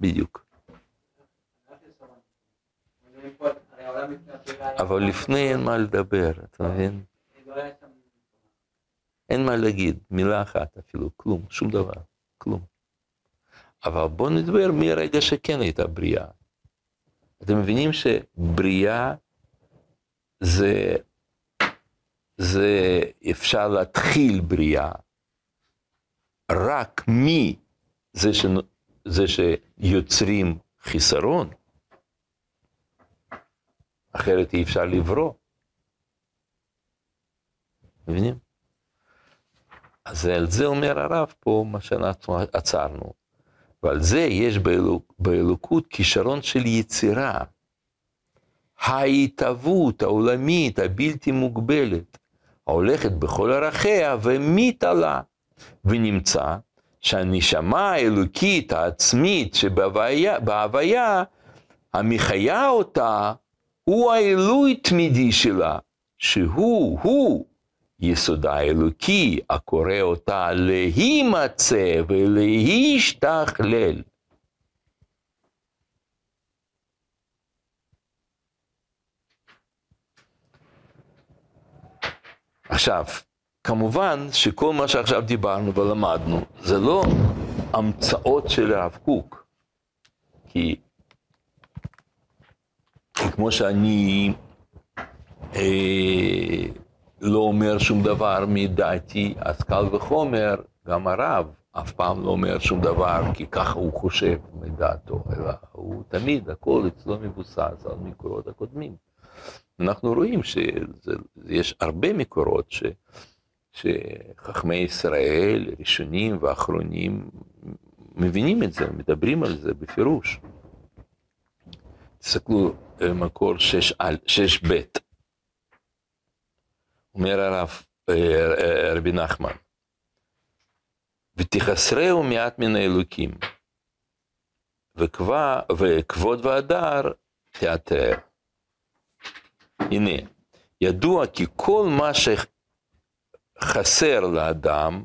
בדיוק. אבל לפני אין מה לדבר, אתה מבין? אין מה להגיד, מילה אחת אפילו, כלום, שום דבר, כלום. אבל בואו נדבר מרגע שכן הייתה בריאה. אתם מבינים שבריאה זה, זה אפשר להתחיל בריאה רק מזה ש, זה שיוצרים חיסרון, אחרת אי אפשר לברוא. מבינים? אז על זה אומר הרב פה מה שאנחנו עצרנו. ועל זה יש באלוק, באלוקות כישרון של יצירה. ההתהוות העולמית הבלתי מוגבלת, ההולכת בכל ערכיה ומתעלה, ונמצא שהנשמה האלוקית העצמית שבהוויה, בהוויה, המחיה אותה, הוא העילוי תמידי שלה, שהוא, הוא, יסודה האלוקי הקורא אותה להימצא ולהשתכלל. עכשיו, כמובן שכל מה שעכשיו דיברנו ולמדנו, זה לא המצאות של הרב קוק, כי כמו שאני אה, לא אומר שום דבר מדעתי, אז קל וחומר, גם הרב אף פעם לא אומר שום דבר כי ככה הוא חושב מדעתו, אלא הוא תמיד, הכל אצלו מבוסס על מקורות הקודמים. אנחנו רואים שיש הרבה מקורות ש, שחכמי ישראל, ראשונים ואחרונים, מבינים את זה, מדברים על זה בפירוש. תסתכלו, מקור 6ב. אומר הרב רבי נחמן, ותחסרהו מעט מן האלוקים, וכבוד והדר תיאטר. הנה, ידוע כי כל מה שחסר לאדם,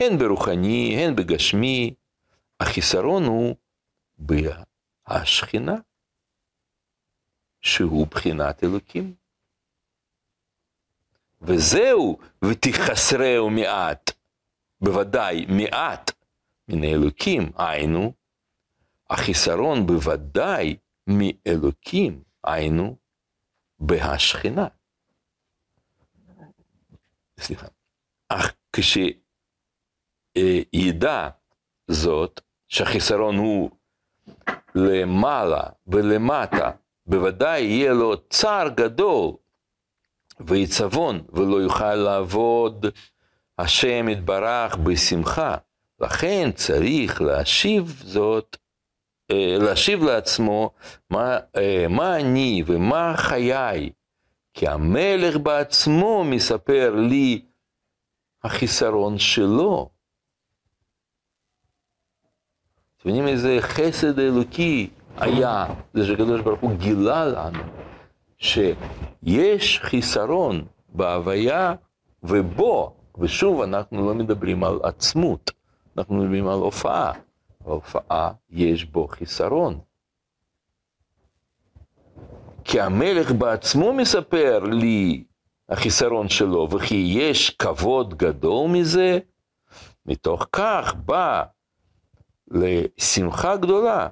הן ברוחני, הן בגשמי, החיסרון הוא בהשכינה, שהוא בחינת אלוקים. וזהו, ותחסרהו מעט, בוודאי מעט מן האלוקים, היינו, החיסרון בוודאי מאלוקים, היינו, בהשכינה. סליחה. אך כשידע זאת, שהחיסרון הוא למעלה ולמטה, בוודאי יהיה לו צער גדול ועיצבון, ולא יוכל לעבוד השם יתברך בשמחה. לכן צריך להשיב זאת, להשיב לעצמו מה, מה אני ומה חיי, כי המלך בעצמו מספר לי החיסרון שלו. אתם יודעים איזה חסד אלוקי היה, זה שקדוש ברוך הוא גילה לנו, שיש חיסרון בהוויה ובו, ושוב אנחנו לא מדברים על עצמות, אנחנו מדברים על הופעה. ההופעה יש בו חיסרון. כי המלך בעצמו מספר לי החיסרון שלו, וכי יש כבוד גדול מזה, מתוך כך בא לשמחה גדולה,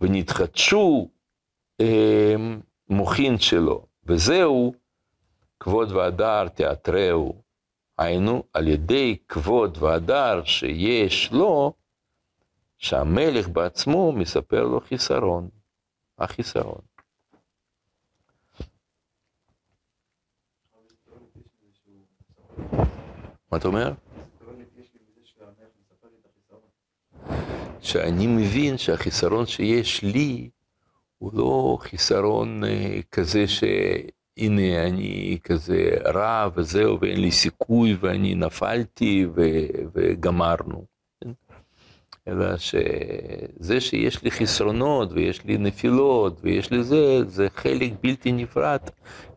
ונתחדשו אה, המוחין שלו, וזהו כבוד והדר תיאטרהו. היינו, על ידי כבוד והדר שיש לו, שהמלך בעצמו מספר לו חיסרון, החיסרון. מה אתה אומר? שאני מבין שהחיסרון שיש לי הוא לא חיסרון אה, כזה שהנה אני כזה רע וזהו ואין לי סיכוי ואני נפלתי ו, וגמרנו. כן? אלא שזה שיש לי חסרונות ויש לי נפילות ויש לי זה, זה חלק בלתי נפרד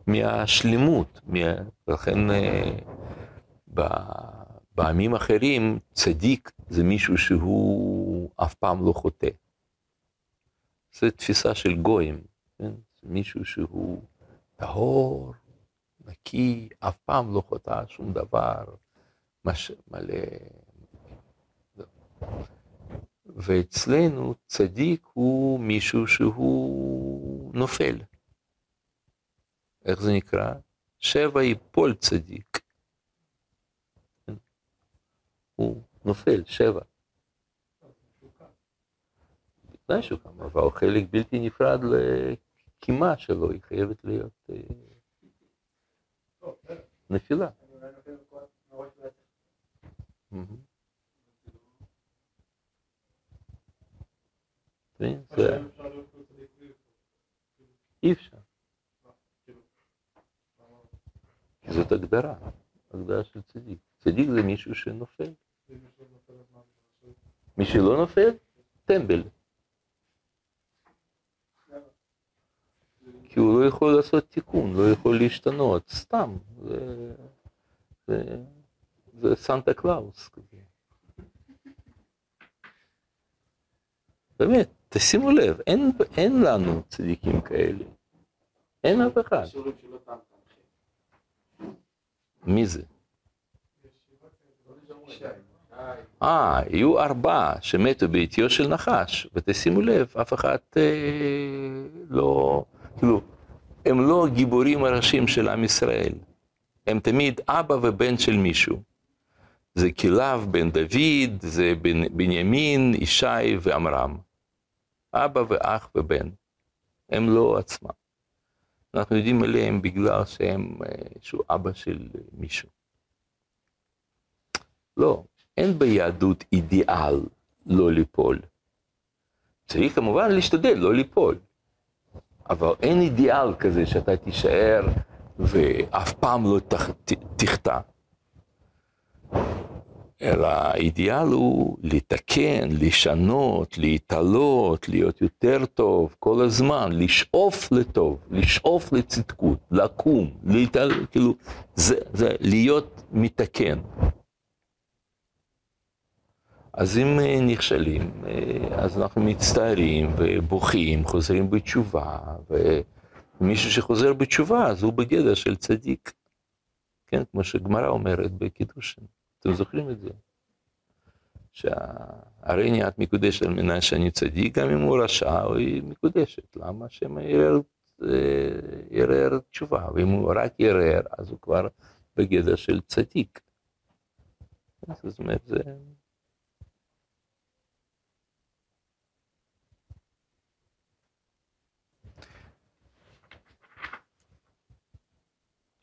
מהשלמות. מה... ולכן אה, בעמים אחרים צדיק זה מישהו שהוא אף פעם לא חוטא. זו תפיסה של גויים, כן? מישהו שהוא טהור, נקי, אף פעם לא חוטא שום דבר, מש... מלא... ואצלנו צדיק הוא מישהו שהוא נופל. איך זה נקרא? שבע יפול צדיק. כן? הוא נופל, שבע. בתנאי שהוא קם, אבל הוא חלק בלתי נפרד לקימה שלו, היא חייבת להיות אה, נפילה. אי אפשר. כי זאת הגדרה, הגדרה של צדיק. צדיק זה מישהו שנופל. מי שלא נופל, טמבל. כי הוא לא יכול לעשות תיקון, לא יכול להשתנות, סתם. זה, זה, זה סנטה קלאוס כזה. באמת, תשימו לב, אין, אין לנו צדיקים כאלה. אין אף אחד. מי זה? אה, היו ארבעה שמתו בעטיו של נחש, ותשימו לב, אף אחד אה, לא, כאילו, הם לא הגיבורים הראשיים של עם ישראל, הם תמיד אבא ובן של מישהו. זה כלב בן דוד, זה בן, בנימין, ישי ועמרם. אבא ואח ובן, הם לא עצמם. אנחנו יודעים עליהם בגלל שהם, אה, שהוא אבא של מישהו. לא, אין ביהדות אידיאל לא ליפול. צריך כמובן להשתדל לא ליפול, אבל אין אידיאל כזה שאתה תישאר ואף פעם לא תחטא. אלא האידיאל הוא לתקן, לשנות, להתעלות, להיות יותר טוב כל הזמן, לשאוף לטוב, לשאוף לצדקות, לקום, להתעל, כאילו, זה, זה להיות מתקן. אז אם אה, נכשלים, אה, אז אנחנו מצטערים ובוכים, חוזרים בתשובה, ומישהו שחוזר בתשובה, אז הוא בגדר של צדיק. כן, כמו שגמרא אומרת בקידושין. אתם זוכרים את זה? שהרי את מקודשת על מנת שאני צדיק, גם אם הוא רשע, היא מקודשת. למה? שהם ירר, ירר תשובה, ואם הוא רק ירר, אז הוא כבר בגדר של צדיק. זאת אומרת, זה...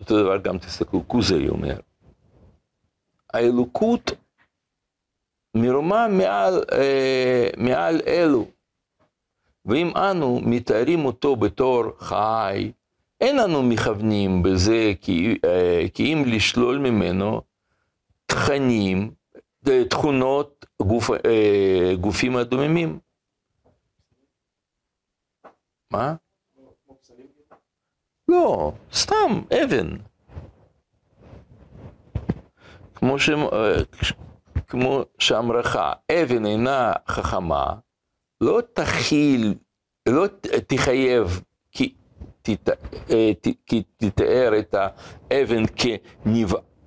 אותו דבר גם תסתכלו, כוזרי אומר, האלוקות מרומה מעל, אה, מעל אלו, ואם אנו מתארים אותו בתור חי, אין אנו מכוונים בזה כי, אה, כי אם לשלול ממנו תכנים, תכונות גוף, אה, גופים הדוממים. מה? לא, סתם, אבן. כמו, ש... אה, כמו שאמרך, אבן אינה חכמה, לא תכיל, לא תחייב. אה, כי תתאר את האבן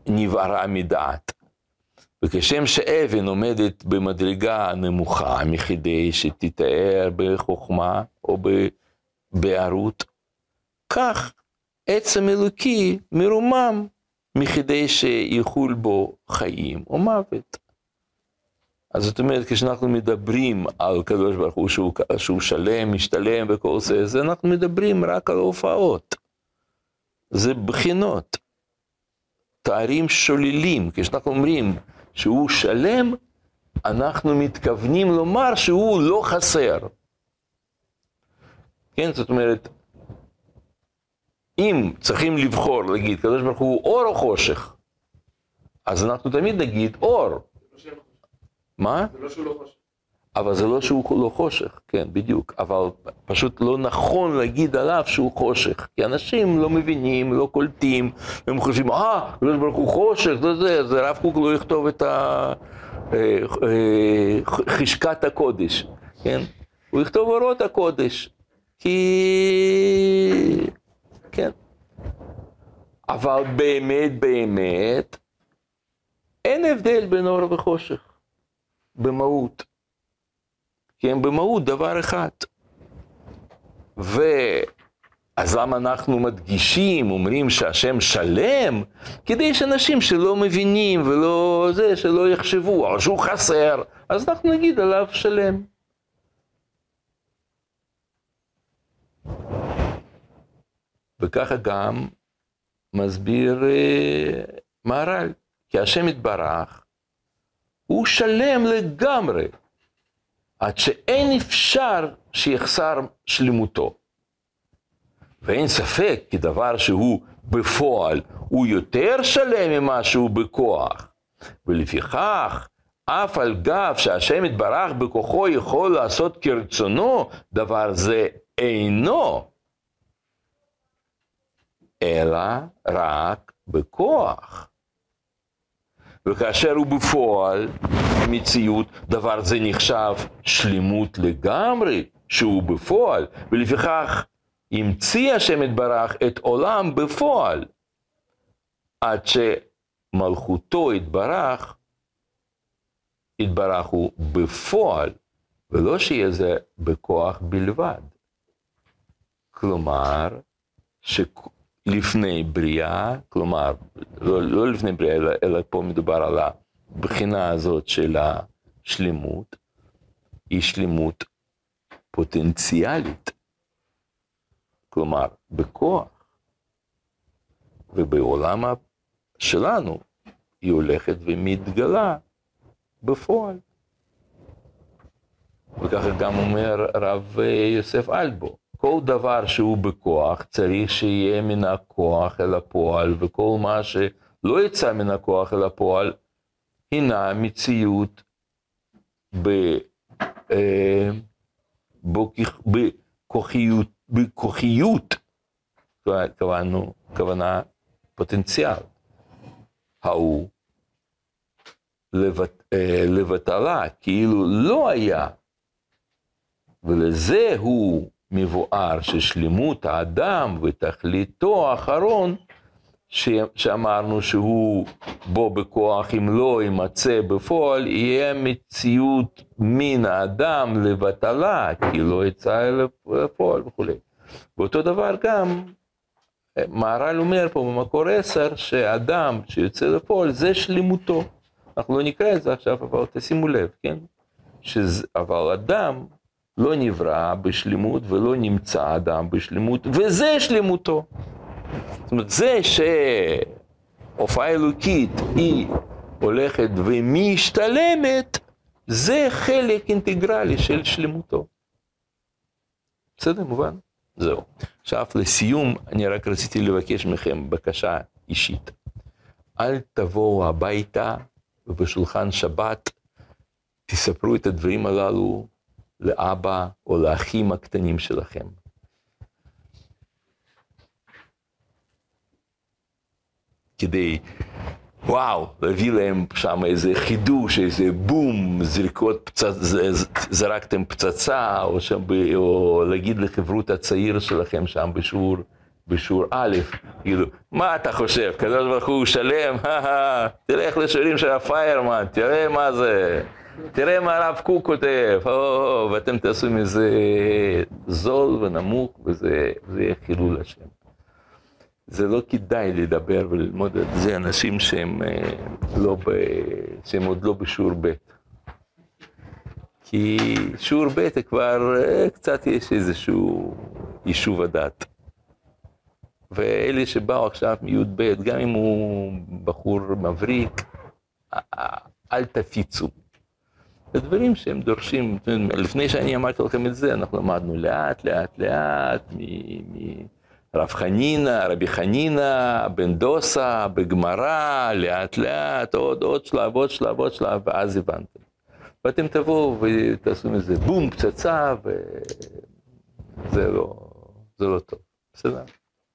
כנבערה מדעת. וכשם שאבן עומדת במדרגה נמוכה מכדי שתתאר בחוכמה או בבערות, כך עצם אלוקי מרומם מכדי שיחול בו חיים או מוות. אז זאת אומרת, כשאנחנו מדברים על קדוש ברוך הוא שהוא, שהוא שלם, משתלם וכל זה, זה אנחנו מדברים רק על הופעות. זה בחינות, תארים שוללים. כשאנחנו אומרים שהוא שלם, אנחנו מתכוונים לומר שהוא לא חסר. כן, זאת אומרת, אם צריכים לבחור, להגיד, קדוש ברוך הוא אור או חושך, אז אנחנו תמיד נגיד אור. מה? זה לא שהוא לא חושב. אבל זה לא שהוא לא חושך, כן, בדיוק. אבל פשוט לא נכון להגיד עליו שהוא חושך. כי אנשים לא מבינים, לא קולטים, הם חושבים, אה, הקדוש ברוך הוא חושך, זה זה, אז הרב קוק לא יכתוב את ה... אה, אה, חשקת הקודש, כן? הוא יכתוב אורות הקודש, כי... כן. אבל באמת, באמת, אין הבדל בין אור וחושך, במהות. כי הם במהות דבר אחד. ו... אז למה אנחנו מדגישים, אומרים שהשם שלם? כדי שאנשים שלא מבינים ולא זה, שלא יחשבו, או שהוא חסר, אז אנחנו נגיד עליו שלם. וככה גם מסביר אה, מהר"ל, כי השם יתברך, הוא שלם לגמרי, עד שאין אפשר שיחסר שלמותו. ואין ספק כי דבר שהוא בפועל הוא יותר שלם ממה שהוא בכוח. ולפיכך, אף על גב שהשם יתברך בכוחו יכול לעשות כרצונו, דבר זה אינו, אלא רק בכוח. וכאשר הוא בפועל, המציאות, דבר זה נחשב שלמות לגמרי, שהוא בפועל, ולפיכך המציא השם יתברך את עולם בפועל, עד שמלכותו יתברך, יתברך הוא בפועל, ולא שיהיה זה בכוח בלבד. כלומר, שלפני בריאה, כלומר, לא, לא לפני בריאה, אלא, אלא פה מדובר על הבחינה הזאת של השלמות, היא שלמות פוטנציאלית. כלומר, בכוח. ובעולם שלנו היא הולכת ומתגלה בפועל. וככה גם אומר הרב יוסף אלבו, כל דבר שהוא בכוח צריך שיהיה מן הכוח אל הפועל, וכל מה שלא יצא מן הכוח אל הפועל, הינה מציאות ב, אה, בכוחיות בכוחיות, כוונו, כוונה פוטנציאל, ההוא לבט, אה, לבטלה, כאילו לא היה, ולזה הוא מבואר ששלמות האדם ותכליתו האחרון, ש... שאמרנו שהוא בו בכוח, אם לא יימצא בפועל, יהיה מציאות מן האדם לבטלה, כי לא יצא אל הפועל וכולי. ואותו דבר גם, מהר"ל אומר פה במקור עשר, שאדם שיוצא לפועל זה שלמותו. אנחנו לא נקרא את זה עכשיו, אבל תשימו לב, כן? שזה, אבל אדם לא נברא בשלמות ולא נמצא אדם בשלמות, וזה שלמותו. זאת אומרת, זה שהופעה אלוקית היא הולכת ומשתלמת, זה חלק אינטגרלי של שלמותו. בסדר, מובן? זהו. עכשיו, לסיום, אני רק רציתי לבקש מכם בקשה אישית. אל תבואו הביתה ובשולחן שבת תספרו את הדברים הללו לאבא או לאחים הקטנים שלכם. כדי, וואו, להביא להם שם איזה חידוש, איזה בום, זריקות פצצ... זרקתם פצצה, או, שם, או להגיד לחברות הצעיר שלכם שם בשיעור, בשיעור א', כאילו, מה אתה חושב, קדוש ברוך הוא שלם, [laughs] תלך לשירים של הפיירמן, תראה מה זה, תראה מה הרב קוק כותב, או, ואתם תעשו מזה זול ונמוך, וזה יהיה חילול השם. זה לא כדאי לדבר וללמוד את זה אנשים שהם, אה, לא ב, שהם עוד לא בשיעור ב'. כי שיעור ב' כבר אה, קצת יש איזשהו יישוב הדת. ואלה שבאו עכשיו מי"ב, גם אם הוא בחור מבריק, אל תפיצו. ודברים שהם דורשים, לפני שאני אמרתי לכם את זה, אנחנו למדנו לאט, לאט, לאט, מרב חנינא, רבי חנינא, בן דוסה, בגמרא, לאט לאט, עוד, עוד שלב, עוד שלב, עוד שלב, ואז הבנתם. ואתם תבואו ותעשו מזה בום, פצצה, וזה לא, זה לא טוב. בסדר?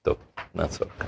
טוב, נעצור כאן.